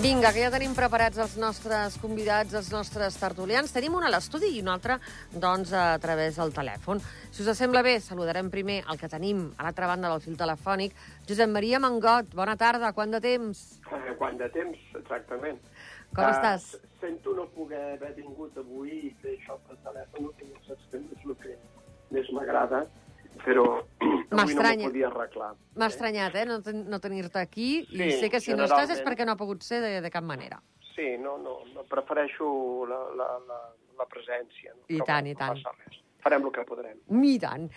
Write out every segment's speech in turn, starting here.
Vinga, que ja tenim preparats els nostres convidats, els nostres tertulians. Tenim un a l'estudi i un altre, doncs, a través del telèfon. Si us sembla bé, saludarem primer el que tenim a l'altra banda del fil telefònic. Josep Maria Mangot, bona tarda, quant de temps? Eh, quant de temps, exactament. Com Ah, estàs? Sento no poder haver vingut avui i fer això per telèfon, que ja saps que no és el que més m'agrada, però avui no m'ho podia arreglar. M'ha estranyat, eh, no, ten no tenir-te aquí, i Sí, sé que si no estàs és perquè no ha pogut ser de, de cap manera. Sí, no, no, no prefereixo la, la, la, la presència. No? I Però tant, bueno, i tant. No passa res. Farem el que podrem. I tant.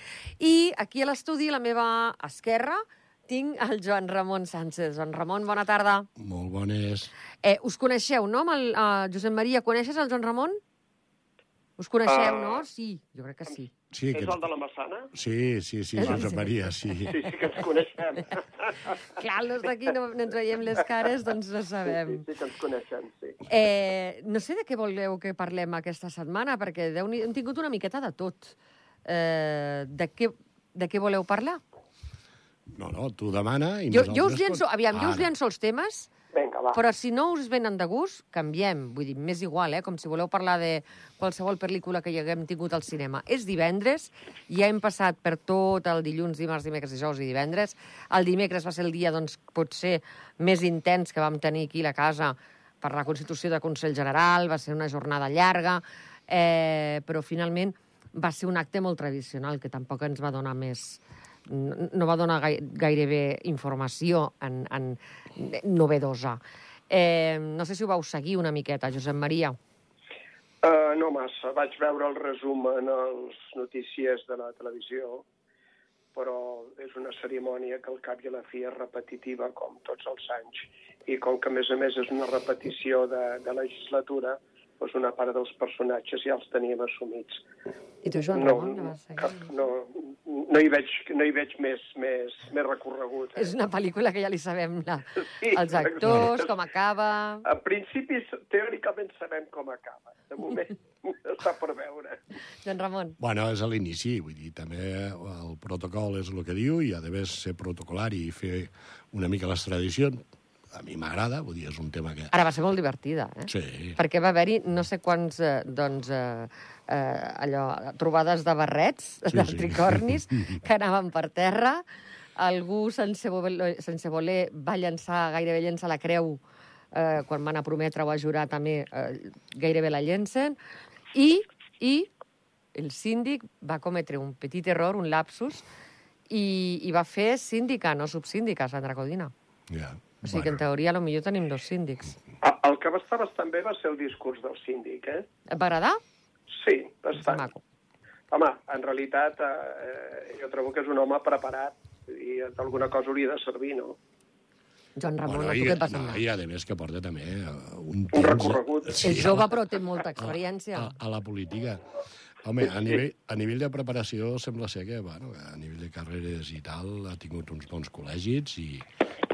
I aquí a l'estudi, a la meva esquerra, tinc el Joan Ramon Sánchez. Joan Ramon, bona tarda. Molt bones. Eh, us coneixeu, no, amb el uh, Josep Maria? Coneixes el Joan Ramon? Us coneixeu, Ah. no? Sí, jo crec que sí. Sí, És que... el de la Massana? sí, sí, sí, Josep Maria, sí. Sí, sí que ens coneixem. Clar, els d'aquí no, no ens veiem les cares, doncs no Sí, sabem. sí que ens coneixem, sí. Eh, no sé de què voleu que parlem aquesta setmana, perquè Déu hem tingut una miqueta de tot. Eh, de, què, de què voleu parlar? No, no, tu demana i Jo, jo us llenço, aviam, jo us Ara. llenço els temes, Vinga, va. però si no us venen de gust, canviem. Vull dir, m'és igual, eh? com si voleu parlar de qualsevol pel·lícula que hi haguem tingut al cinema. És divendres, ja hem passat per tot el dilluns, dimarts, dimecres, dijous i divendres. El dimecres va ser el dia, doncs, potser més intens que vam tenir aquí a la casa per la constitució del Consell General, va ser una jornada llarga, eh, però finalment va ser un acte molt tradicional que tampoc ens va donar més no no va donar gai, gairebé informació en, en novedosa. Eh, no sé si ho vau seguir una miqueta, Josep Maria. Uh, no massa. Vaig veure el resum en els notícies de la televisió, però és una cerimònia que al cap i a la fi és repetitiva, com tots els anys. I com que, a més a més, és una repetició de, de legislatura, doncs una part dels personatges ja els teníem assumits. I tu, Joan No, Ramon, que vas seguir? cap, no, no, hi veig, no hi veig més, més, més recorregut. Eh? És una pel·lícula que ja li sabem la, Sí, els actors, com acaba... En principi, teòricament, sabem com acaba. De moment, està per veure. Joan Ramon. Bueno, és a l'inici, vull dir, també el protocol és el que diu i ha d'haver ser protocolari i fer una mica les tradicions. A mi m'agrada, vull dir, és un tema que... Ara va ser molt divertida, eh? Sí. Perquè va haver-hi no sé quants, eh, doncs, eh, eh, allò, trobades de barrets, Sí, de sí. tricornis, que anaven per terra. Algú, sense voler, sense voler, va llançar, gairebé llençar la creu eh, quan van a prometre o a jurar també, eh, gairebé la llencen. I, I el síndic va cometre un petit error, un lapsus, i, i va fer síndica, no subsíndica, Sandra Codina. Ja. O sigui que en teoria potser tenim dos síndics. El, el que va estar bastant bé va ser el discurs del síndic, eh? Et va agradar? Sí, bastant. maco. Home, en realitat, eh, jo trobo que és un home preparat i d'alguna cosa hauria de servir, no? Joan Ramon, Bueno, a tu què et va no, semblar? I a més que porta també eh, un, Un recorregut. És jove, però té molta experiència. a, a la política. Home, a nivell, a nivell de preparació sembla ser que, bueno, a nivell de carreres i tal ha tingut uns bons col·legis i,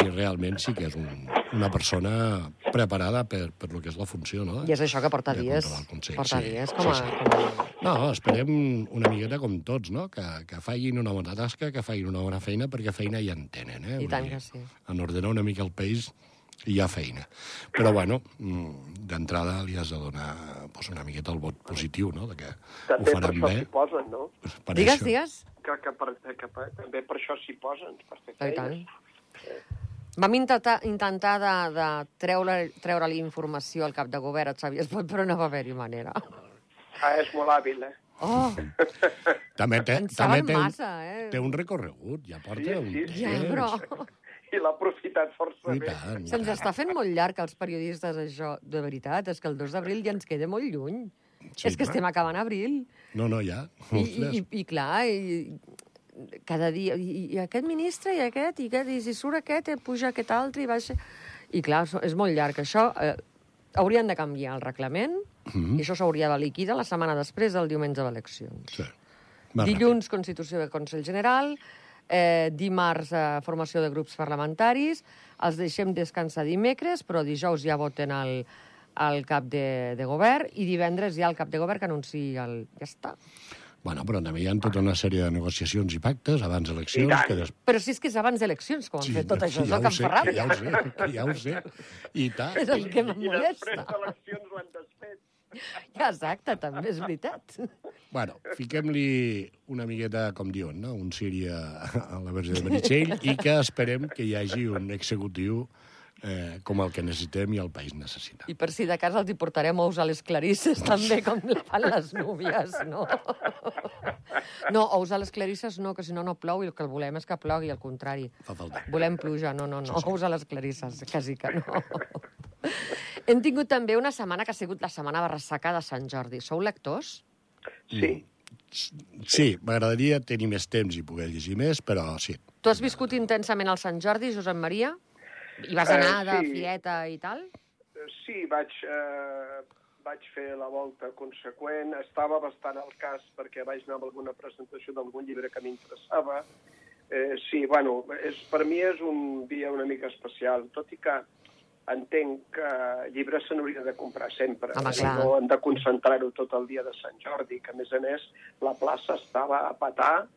i realment sí que és un, una persona preparada per, per lo que és la funció, no? I és això que porta De dies. Consell, Porta sí. dies com a... Sí, sí. Com a... No, esperem una miqueta com tots, no? Que, que facin una bona tasca, que facin una bona feina, perquè feina ja en tenen, eh? I tant que sí. En ordenar una mica el país hi ha feina. Però, bueno, mm, d'entrada li has de donar pues, una miqueta el vot positiu, no? De que També ho per faran això bé. s'hi posen, no? Per Digues, això. digues. Que, que, per, que per, també per això s'hi posen, per fer I tant. feines. Vam intentar, intentar de, de treure-li treure informació al cap de govern, Xavier Espot, però no va haver-hi manera. Ah, és molt hàbil, eh? Oh, També té, en també té, un, massa, eh? té un recorregut, ja porta Sí, un sí, temps. sí. Ja, però... I l'ha aprofitat força I bé. tant, i Se'ns està fent molt llarg als periodistes, això, de veritat. És que el 2 d'abril ja ens queda molt lluny. Sí, és que clar. estem acabant abril. No, no, ja. I, i, i clar, i, cada dia, i, i aquest ministre, i aquest, i aquest, i si surt aquest, i puja aquest altre, i baixa... I clar, és molt llarg, això. Eh, haurien de canviar el reglament, Mhm. i això s'hauria de liquidar la setmana després del diumenge d'eleccions. Sí. Va, Dilluns, constitució del Consell General, eh, dimarts, eh, formació de grups parlamentaris, els deixem descansar dimecres, però dijous ja voten el, el cap de, de govern, i divendres ha el cap de govern que anuncia el... Ja està. Bueno, però també hi ha tota una sèrie de negociacions i pactes abans d'eleccions... Que des... Però si és que és abans d'eleccions que ho han fet tot això, és el que em fa ràbia. Ja ho sé, que ja ho sé. I tant. És el que em I després molesta. d'eleccions ho han desfet. Ja, exacte, també és veritat. Bueno, fiquem-li una miqueta, com diuen, no? un Siri a, a la versió de Meritxell i que esperem que hi hagi un executiu eh, com el que necessitem i el país necessita. I per si de cas els hi portarem ous a les clarisses, també, com la fan les núvies, no? No, ous a les clarisses no, que si no, no plou, i el que el volem és que plogui, al contrari. Fa falta. Volem pluja, no, no, no, ous a les clarisses, quasi que no. Hem tingut també una setmana que ha sigut la setmana de ressaca de Sant Jordi. Sou lectors? Sí. Sí, m'agradaria tenir més temps i poder llegir més, però sí. Tu has viscut intensament el Sant Jordi, Josep Maria? I vas Eh, anar de sí. fieta i tal? Sí, vaig, eh, vaig fer la volta conseqüent. Estava bastant al cas perquè vaig anar a alguna presentació d'algun llibre que m'interessava. Eh, sí, bueno, és, per mi és un dia una mica especial, tot i que entenc que llibres se n'haurien de comprar sempre. Home, clar. no hem de concentrar-ho tot el dia de Sant Jordi, que a més a més la plaça estava a patar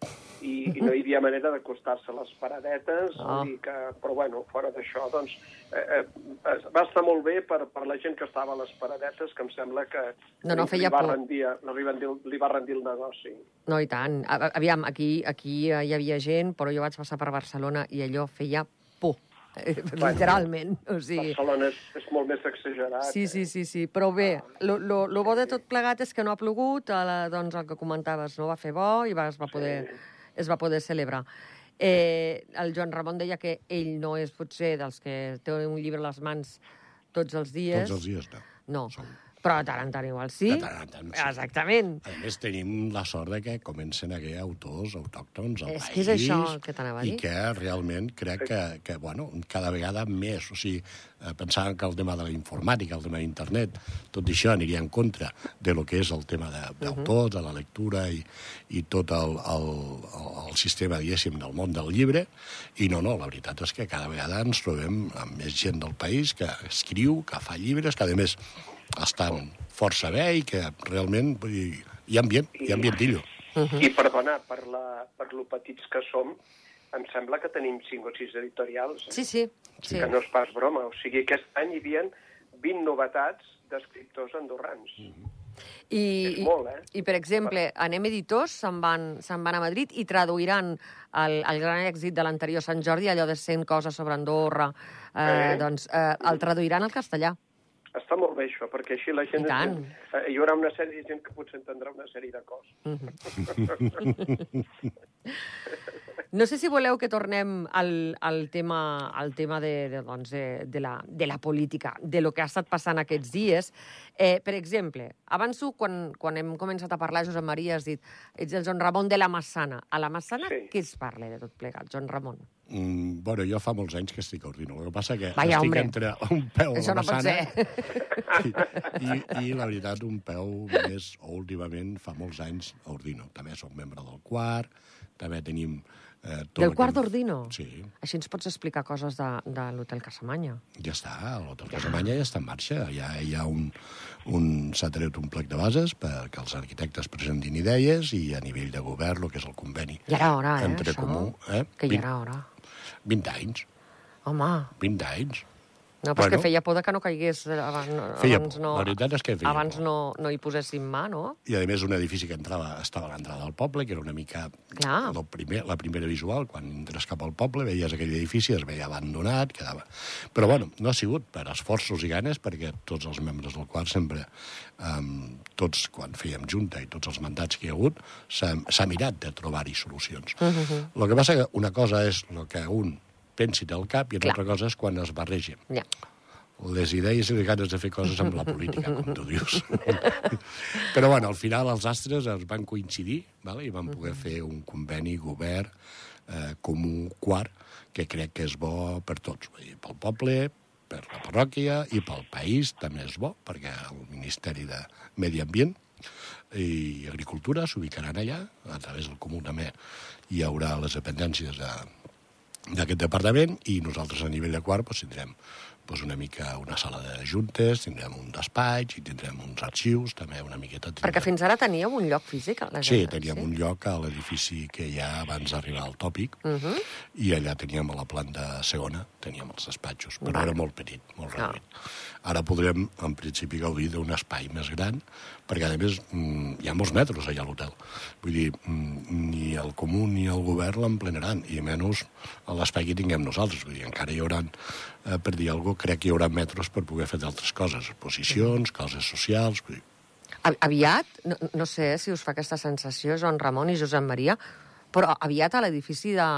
i, i no hi havia manera d'acostar-se a les paradetes, Ah. i que, però bueno, fora d'això, doncs, eh, eh, va estar molt bé per, per la gent que estava a les paradetes, que em sembla que No, no, feia li, va por. rendir, li, va rendir, li va rendir el negoci. No, i tant. Aviam, aquí, aquí eh, hi havia gent, però jo vaig passar per Barcelona i allò feia por. Eh, Literalment. O sigui, Barcelona és, és molt més exagerat. Sí, eh? sí, sí, sí. Però bé, lo, lo, lo bo de tot plegat és que no ha plogut, a la, doncs el que comentaves, no va fer bo i va, es, va poder, es va poder celebrar. Eh, el Joan Ramon deia que ell no és potser dels que té un llibre a les mans tots els dies. Tots els dies, no. No, Som- però de tant en tant igual sí. De tant en tant, sí. Exactament. A més, tenim la sort de que comencen a haver autors autòctons al És país. que és això el que t'anava a I dir. que realment crec que, que bueno, cada vegada més. O sigui, eh, pensàvem que el tema de la informàtica, el tema d'internet, tot això aniria en contra de lo que és el tema de- d'autor, de la lectura i, i tot el, el, el, el sistema, diguéssim, del món del llibre. I no, no, la veritat és que cada vegada ens trobem amb més gent del país que escriu, que fa llibres, que a més estan força bé i que realment vull dir, hi ha ambient, hi ha ambientillo. I perdona, per, la, per lo petits que som, em sembla que tenim 5 o 6 editorials. eh? Sí, sí. sí. Que no és pas broma. O sigui, aquest any hi havia 20 novetats d'escriptors andorrans. I, És molt, eh? I, per exemple, Anem Editors se'n van, se'n van a Madrid i traduiran el, el gran èxit de l'anterior Sant Jordi, allò de 100 coses sobre Andorra, eh, Eh. doncs eh, el traduiran al castellà. Està molt bé això, perquè així la gent... I tant. Eh, hi haurà una sèrie de gent que potser entendrà una sèrie de coses. No sé si voleu que tornem al, al tema, al tema de, de, doncs de, de, la, de la política, de lo que ha estat passant aquests dies. Eh, per exemple, abans quan, quan hem començat a parlar, Josep Maria, has dit ets el Joan Ramon de la Massana. A la Massana Sí. què es parla de tot plegat, Joan Ramon? Mm, bueno, jo fa molts anys que estic a Ordino. El que passa que Vaya, estic hombre. entre un peu Això a la no massana i, i, i, la veritat, un peu més últimament fa molts anys a Ordino. També sóc membre del quart, també tenim... Eh, tot Del el quart que- d'Ordino? Sí, Així ens pots explicar coses de, de l'Hotel Casamanya. ja està, l'Hotel Casamanya ja està en marxa. Ja hi ha un, un s'ha tret un plec de bases perquè els arquitectes presentin idees i a nivell de govern, el que és el conveni Ja era hora, eh, entre això? comú... Eh? Que ja 20 era hora. 20 anys, Home, 20 anys. No, però bueno. Que feia por que no caigués eh, abans, no, Feia abans por. no, La veritat és que feia abans por. no, no hi poséssim mà, no? I, a més, un edifici que entrava, estava a l'entrada del poble, que era una mica Clar. el primer, la primera visual. Quan entres cap al poble, veies aquell edifici, es veia abandonat, quedava... Però, bueno, no ha sigut per esforços i ganes, perquè tots els membres del qual sempre, um, tots, quan fèiem junta i tots els mandats que hi ha hagut, s'ha mirat de trobar-hi solucions. Uh -huh. El que passa que una cosa és el que un pensi del cap i una Clar. altra cosa és quan es barregen Ja. les idees i les ganes de fer coses amb la política, com tu dius. Però, bueno, al final els astres es van coincidir vale? i van poder fer un conveni govern eh, comú quart que crec que és bo per tots. Vull dir, pel poble, per la parròquia i pel país també és bo, perquè el Ministeri de Medi Ambient i Agricultura s'ubicaran allà, a través del comú també hi haurà les dependències de, d'aquest departament i nosaltres a nivell de quart doncs, tindrem doncs una mica una sala de juntes, tindrem un despatx i tindrem uns arxius, també una miqueta... Tindrem... Perquè fins ara teníeu un lloc físic? A la Sí, teníem un lloc a l'edifici que hi ha abans d'arribar al tòpic, Uh -huh. i allà teníem a la planta segona, teníem els despatxos, però Vale. era molt petit, molt Ah. reduït. Ara podrem, en principi, gaudir d'un espai més gran, perquè, a més, mm, hi ha molts metres allà a l'hotel. Vull dir, mm, ni el comú ni el govern l'emplenaran, i menys l'espai que tinguem nosaltres. Vull dir, encara hi haurà, eh, per dir alguna cosa, crec que hi haurà metres per poder fer d'altres coses, exposicions, coses socials... Vull dir, Aviat, no, no sé si us fa aquesta sensació, Joan Ramon i Josep Maria, però aviat a l'edifici de,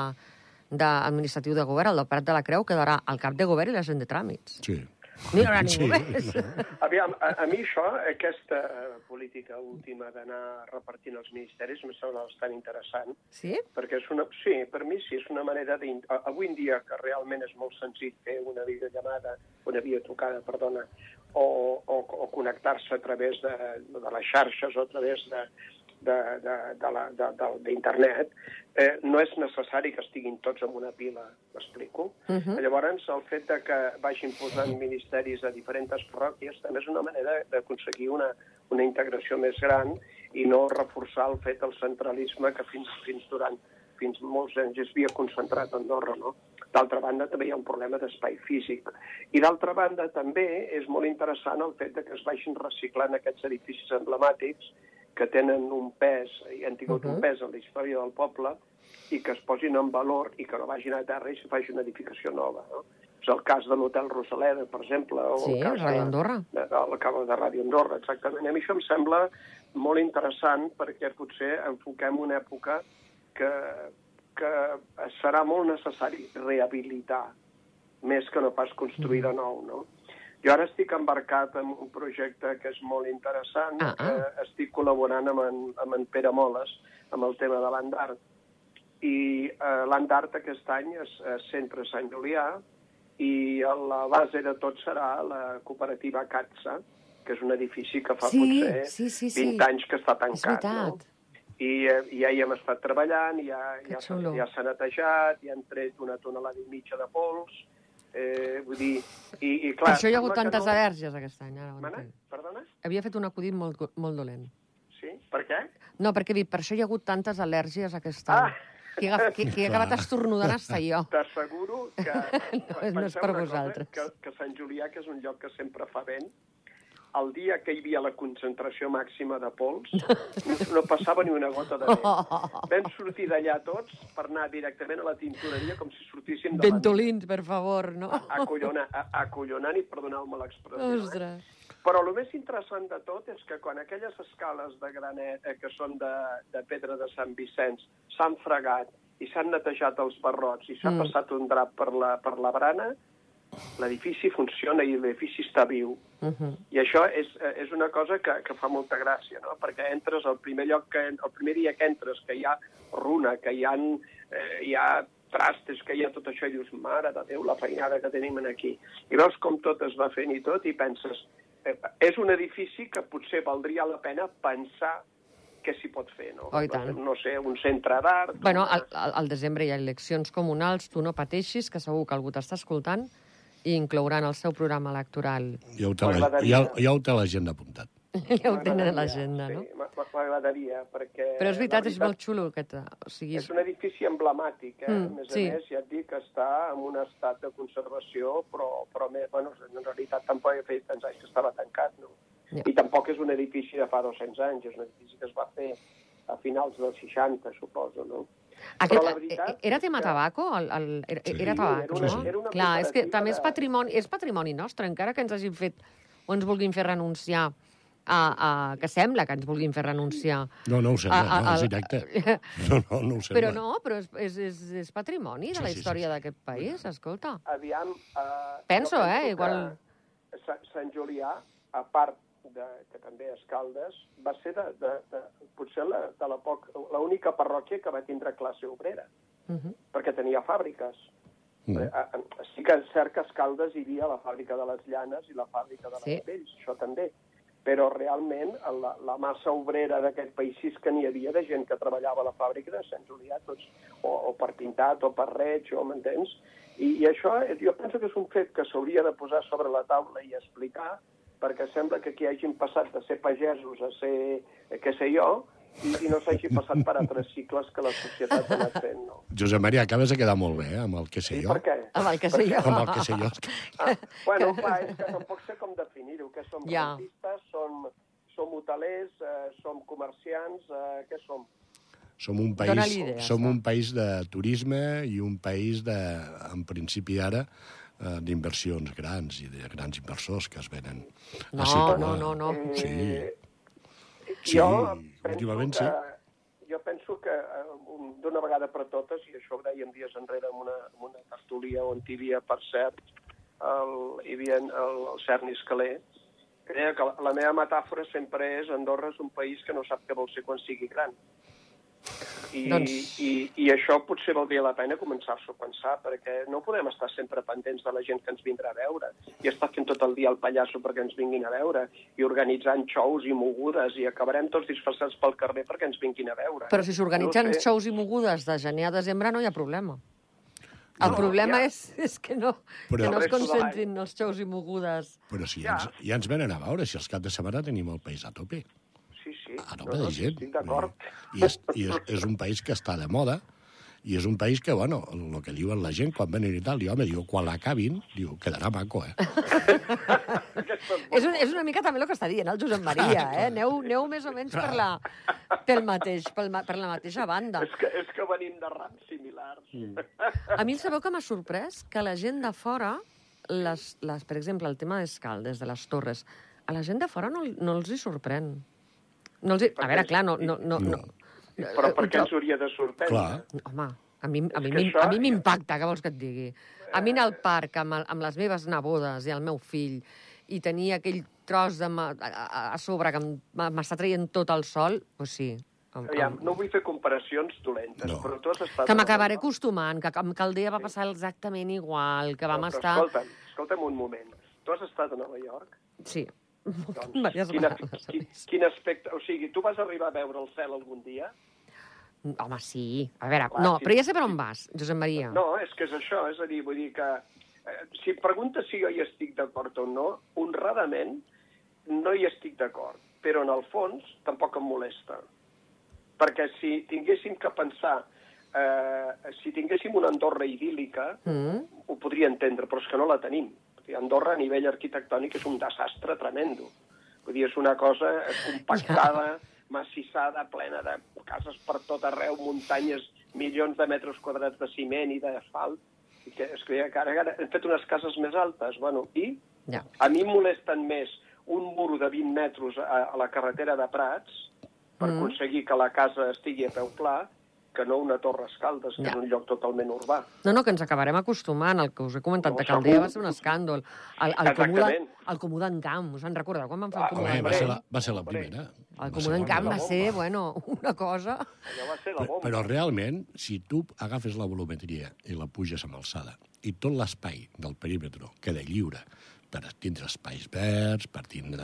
de administratiu de govern, el del Prat de la Creu, quedarà el cap de govern i la gent de tràmits. sí. No hi haurà ningú Sí, més. no. Aviam, a, a mi això, aquesta política última d'anar repartint els ministeris, em sembla bastant interessant, Sí? perquè és una... Sí, per mi sí, és una manera de... Avui en dia, que realment és molt senzill fer una videollamada, una videotrucada, perdona, o, o, o connectar-se a través de, de les xarxes o a través de, de, de, de la- de, de, d'internet, eh, no és necessari que estiguin tots en una pila, m'explico? Uh -huh. Llavors, el fet de que vagin posant ministeris a diferents parròquies també és una manera d'aconseguir una, una integració més gran i no reforçar el fet del centralisme que fins, fins durant fins molts anys es havia concentrat a Andorra, no? D'altra banda, també hi ha un problema d'espai físic. I d'altra banda, també és molt interessant el fet de que es vagin reciclant aquests edificis emblemàtics que tenen un pes, i han tingut uh -huh. un pes en la història del poble, i que es posin en valor i que no vagin a terra i se faci una edificació nova. No? És el cas de l'Hotel Rosaleda, per exemple, o Sí, el cas Ràdio Andorra. de, de, de, de Ràdio Andorra, exactament. A mi això em sembla molt interessant perquè potser enfoquem una època que, que serà molt necessari rehabilitar més que no pas construir de nou, no? Jo ara estic embarcat en un projecte que és molt interessant, Ah, que ah. estic col·laborant amb en, amb en Pere Moles, amb el tema de l'Andart. I eh, l'Andart aquest any és, és Centre Sant Julià i la base de tot serà la cooperativa CATSA, que és un edifici que fa Sí, potser sí, sí, sí. 20 anys que està tancat. No? I, eh, i ja hi hem estat treballant, ja, Que ja, s'ha- ja s'ha netejat, ja han tret una tonelada i mitja de pols, eh, vull dir... I, i Per clar, això hi ha hagut que tantes no... al·lèrgies aquest any. Ara Mana? Perdona? Havia fet un acudit molt, molt dolent. Sí? Per què? No, perquè he dit, per això hi ha hagut tantes al·lèrgies aquest any. Ah! Qui, ha, qui, qui ha acabat estornudant està jo. T'asseguro que... No, no és per una cosa, vosaltres. Que, que Sant Julià, que és un lloc que sempre fa vent, el dia que hi havia la concentració màxima de pols, no, passava ni una gota de vent. Vam sortir d'allà tots per anar directament a la tintoreria com si sortíssim de. Ventolins, per favor, no? Acollona, a- acollonant i perdoneu-me l'expressió. Eh? Ostres. Però el més interessant de tot és que quan aquelles escales de granet, eh, que són de, de pedra de Sant Vicenç, s'han fregat i s'han netejat els barrots i s'ha Mm. passat un drap per la, per la barana, l'edifici funciona i l'edifici està viu. Uh -huh. I això és, eh, és una cosa que, que fa molta gràcia, no? perquè entres al primer lloc que, el primer dia que entres, que hi ha runa, que hi ha, eh, hi ha trastes, que hi ha tot això, i dius, mare de Déu, la feinada que tenim aquí. I veus com tot es va fent i tot, i penses, eh, és un edifici que potser valdria la pena pensar què s'hi pot fer, no? Oh. No sé, un centre d'art... Bueno, al, al desembre hi ha eleccions comunals, tu no pateixis, que segur que algú t'està escoltant i inclouran el seu programa electoral. Ja ho té, la, ja, ja ho té la gent apuntat. ja ho tenen a l'agenda, no? Sí, m'a- m'agradaria, perquè... Però és veritat, la és molt xulo aquest... O sigui, És un edifici emblemàtic, eh? Mm, a més sí. a més, ja et dic que està en un estat de conservació, però, però més, bueno, en realitat tampoc he fet tants anys que estava tancat, no? Ja. I tampoc és un edifici de fa 200 anys, és un edifici que es va fer a finals dels 60, suposo, no? Aquest, Però la veritat era tema tabaco? El, el, era, Sí. era tabac, Era una- no? era una Clar, és que també és patrimoni, és patrimoni nostre, encara que ens hagin fet o ens vulguin fer renunciar a, a, que sembla que ens vulguin fer renunciar. No, no ho sembla, A- a- no, és directe. No, no, no ho sembla. Però no, però és, és, és, és patrimoni de Sí, la sí, sí, història sí. d'aquest país, escolta. Aviam... Eh, Penso, eh, igual- Sa- Sant Julià, a part de, que també és Caldes, va ser de, de, de, potser la, de la poc, l'única parròquia que va tindre classe obrera, Uh -huh. perquè tenia fàbriques. Mm. Eh, eh, Sí que és cert que a Escaldes hi havia la fàbrica de les llanes i la fàbrica de les Sí. pells, això també. Però realment la, la massa obrera d'aquest país sí que n'hi havia de gent que treballava a la fàbrica de Sant Julià, tots, o, o per pintat, o per reig, o m'entens? I, I això, eh, jo penso que és un fet que s'hauria de posar sobre la taula i explicar, perquè sembla que aquí hagin passat de ser pagesos a ser, eh, què sé jo, i, i no s'hagi passat per altres cicles que la societat ha anat fent, no? Josep Maria, acabes de quedar molt bé, eh, amb el que sé I jo. per què? Amb el que sé jo. Amb el que sé jo. Ah, bueno, clar, és que tampoc sé com definir-ho, que som Ja. rentistes, som, som hotelers, eh, som comerciants, eh, què som? Som un país, idees, som va. un país de turisme i un país de, en principi ara, eh, d'inversions grans i de grans inversors que es venen a No, situar. no, no, no. Sí, Eh, Sí, jo últimament que, jo penso que eh, un- d'una vegada per totes, i això ho dèiem dies enrere en una, en una tertúlia on hi havia, per cert, el, hi havia el, el Cerny Escaler, que deia que la, la meva metàfora sempre és Andorra és un país que no sap què vol ser quan sigui gran. I, Doncs- i, I això potser valdria la pena començar-s'ho a pensar, perquè no podem estar sempre pendents de la gent que ens vindrà a veure i estar fent tot el dia el pallasso perquè ens vinguin a veure i organitzant xous i mogudes i acabarem tots disfressats pel carrer perquè ens vinguin a veure. Però si s'organitzen No sé. xous i mogudes de gener a desembre no hi ha problema. El No, problema ja. és, és que no, Però- que no es concentrin els xous i mogudes. Però si Ja. ja. ens, ja ens venen a veure, si els cap de setmana tenim el país a tope. A No, de gent. Estic d'acord. I, és, i és, és un país que està de moda, i és un país que, bueno, el que diuen la gent quan venen i tal, i home, diu, quan l'acabin, diu, quedarà maco, eh? És És, un, és una mica també el que està dient el Josep Maria, eh? Aneu, aneu més o menys per la, pel mateix, pel, per la mateixa banda. És que, és que venim de rams similars. Mm. A mi sabeu que m'ha sorprès? Que la gent de fora, les, les, per exemple, el tema d'Escaldes, de les torres, a la gent de fora no, no els hi sorprèn. No els. A veure, clar, no... no, no, no. Però per què ens hauria de sorprendre? Clar. Home, a mi, a mi, que això- a mi m'impacta, què vols que et digui? A mi anar al parc amb, el- amb les meves nebodes i el meu fill i tenir aquell tros de ma, a, a- sobre que m'està traient tot el sol, doncs sí. Em- Aviam, em- no vull fer comparacions dolentes, No. però tu has estat... Que m'acabaré acostumant, que amb Caldea va passar exactament igual, que vam No, però estar... Escolta'm, escolta'm un moment. Tu has estat a Nova York? Sí, Doncs, quin, quin, quin aspecte... O sigui, tu vas arribar a veure el cel algun dia? Home, sí. A veure, Clar, no, sí. però ja sé per on vas, Josep Maria. No, és que és això, és a dir, vull dir que... Eh, si em preguntes si jo hi estic d'acord o no, honradament no hi estic d'acord, però en el fons tampoc em molesta. Perquè si tinguéssim que pensar, eh, si tinguéssim una Andorra idíl·lica, Mm? ho podria entendre, però és que no la tenim. Dir, Andorra, a nivell arquitectònic, és un desastre tremendo. Vull dir, és una cosa compactada, massissada, plena de cases per tot arreu, muntanyes, milions de metres quadrats de ciment i d'asfalt. I que, és que ara, ara hem fet unes cases més altes. Bueno, i Ja. a mi em molesten més un muro de 20 metres a, a la carretera de Prats per Mm. aconseguir que la casa estigui a peu pla que no una torre escaldes, que Ja. és un lloc totalment urbà. No, no, que ens acabarem acostumant. El que us he comentat No, de Caldea segur. va ser un escàndol. El, el, comú el comú d'en Camp, us en recordeu quan vam fer el Ah, comú d'en va hombre. ser Camp? la, va ser la primera. El Va comú d'en Camp va ser, bueno, una cosa... Allò va ser la Però, bomba. però realment, si tu agafes la volumetria i la puges amb alçada i tot l'espai del perímetre queda lliure per tindre espais verds, per tindre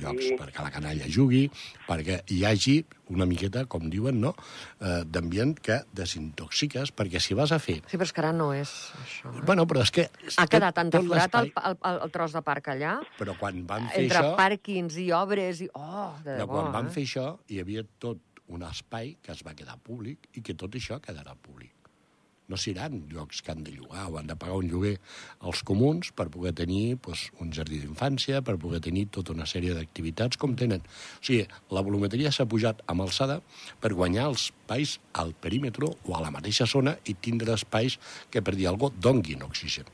llocs Sí. perquè la canalla jugui, perquè hi hagi una miqueta, com diuen, no? eh, d'ambient que desintoxiques, perquè si vas a fer... Sí, però és que ara no és això. Eh? Bueno, però és que... Ha quedat tot deforat el, l'espai- el, el, el tros de parc allà, Però quan van fer entre això... pàrquings i obres i... Oh, de Però debò, quan van eh? fer això, hi havia tot un espai que es va quedar públic i que tot això quedarà públic. No seran llocs que han de llogar o han de pagar un lloguer als comuns per poder tenir doncs, un jardí d'infància, per poder tenir tota una sèrie d'activitats com tenen. O sigui, la volumetria s'ha pujat amb alçada per guanyar els espais al perímetre o a la mateixa zona i tindre espais que, per dir alguna cosa, donguin oxigen.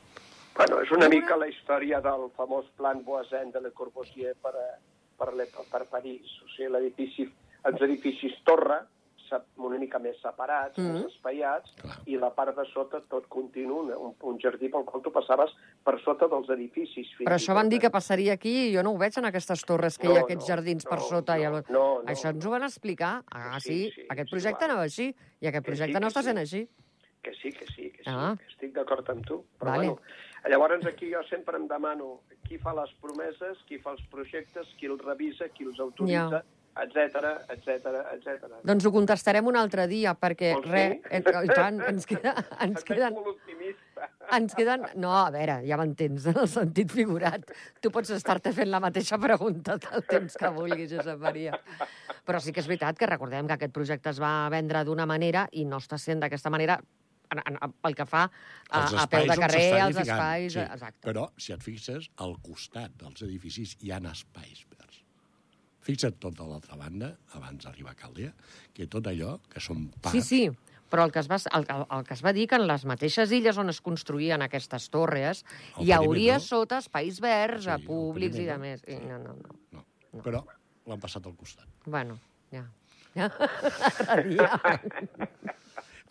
Bueno, és una mica la història del famós plan Boisin de Le Corbusier per, a- per, le, per París. O sigui, l'edifici, els edificis torre, sep- una mica més separats, mm. més espaiats, Clar. i la part de sota tot continu, un, un jardí pel qual tu passaves per sota dels edificis. fins Però i això van dir eh? que passaria aquí i jo no ho veig en aquestes torres que hi No, ha aquests no, jardins per no, sota. i no, el... no, no. Això ens ho van explicar. Ah, sí, Sí, sí, aquest sí, projecte clar. anava així i aquest Que projecte sí, no està sí. sent així. Que sí, que sí, que sí, Ah. que estic d'acord amb tu. Però Vale. bueno, llavors aquí jo sempre em demano qui fa les promeses, qui fa els projectes, qui els revisa, qui els autoritza, etc etc etc. Doncs ho contestarem un altre dia, perquè Vols res, dir? en, i tant, ens, queda, ens queden... molt optimista. Ens queden... No, a veure, ja m'entens, en el sentit figurat. Tu pots estar-te fent la mateixa pregunta el temps que vulguis, Josep Maria. Però sí que és veritat que recordem que aquest projecte es va vendre d'una manera i no està sent d'aquesta manera en, en, pel que fa a, Els a peu de carrer, edificant, espais... sí. Exacte. Però, si et fixes, al costat dels edificis hi ha espais verds. Fixa't tot a l'altra banda, abans d'arribar a Caldea, que tot allò, que són parcs... Sí, sí, però el que, es va, el, el, que es va dir que en les mateixes illes on es construïen aquestes torres El hi hauria perímetre. sota espais verds, Sí, a públics i de més. I no, no, no. No. Però l'han passat al costat. Bueno, ja. ja.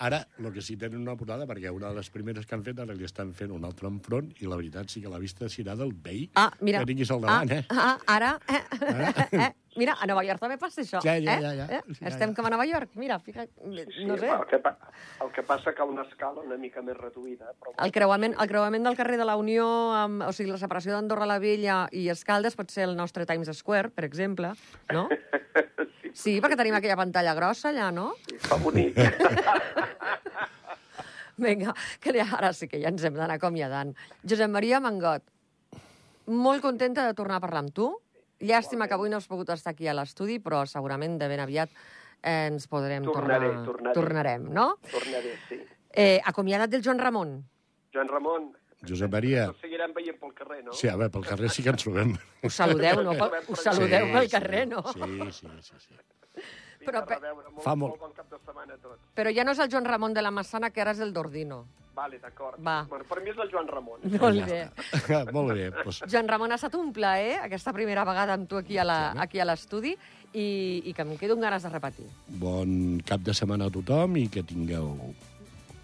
Ara, el que sí tenen una portada, perquè una de les primeres que han fet, ara li estan fent un altre enfront, i la veritat sí que la vista serà del vell Ah, mira. que tinguis al davant, ah, eh? Ah, ara... Eh, eh, mira, a Nova York també passa això. Ja, ja, eh? ja, ja. Eh? Ja, Estem ja. com a Nova York. Mira, fica... Sí, No sé. el, que, el que passa que a una escala una mica més reduïda. Però... El creuament, el creuament del carrer de la Unió, amb, o sigui, la separació d'Andorra la Vella i Escaldes pot ser el nostre Times Square, per exemple, no? Sí, perquè tenim aquella pantalla grossa allà, no? Sí, fa bonic. Vinga, que ja- ara sí que ja ens hem d'anar acomiadant. Josep Maria Mangot, molt contenta de tornar a parlar amb tu. Llàstima que avui no has pogut estar aquí a l'estudi, però segurament de ben aviat eh, ens podrem Tornaré, tornar... tornaré. Tornarem, no? Tornaré, sí. Eh, acomiadat del Joan Ramon. Joan Ramon, Josep Maria, ens seguirem veient pel carrer, no? sí, a veure, pel carrer sí que ens trobem. Us saludeu, no? Us saludeu Sí, pel sí, carrer, no? Sí, sí, sí. sí. Sí, però per reveure, molt, Fa molt- molt bon cap de setmana a tots. Però ja no és el Joan Ramon de la Massana, que ara és el d'Ordino. Vale, d'acord. Va. Bueno, per mi és el Joan Ramon. Molt Ja bé. Molt bé, doncs Joan Ramon, ha estat un plaer aquesta primera vegada amb tu aquí a la- aquí a l'estudi i, i que em quedo amb ganes de repetir. bon cap de setmana a tothom i que tingueu...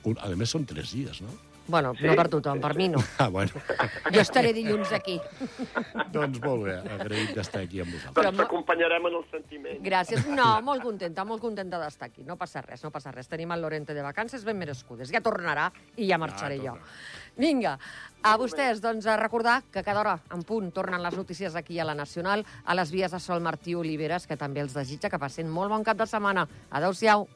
Un... A més, són tres dies, no? Bueno, no per tothom, per mi no. Ah, bueno. Jo estaré dilluns aquí. doncs molt bé, agraït d'estar aquí amb vosaltres. Però Doncs t'acompanyarem en el sentiment. Gràcies. No, molt contenta, molt contenta d'estar aquí. No passa res, no passa res. Tenim el Lorente de vacances ben merescudes. Ja tornarà i ja marxaré Ah, jo. Vinga, a vostès, doncs, a recordar que cada hora en punt tornen les notícies aquí a la Nacional, a les vies de Sol Martí Oliveres, que també els desitja que passin molt bon cap de setmana. Adéu-siau.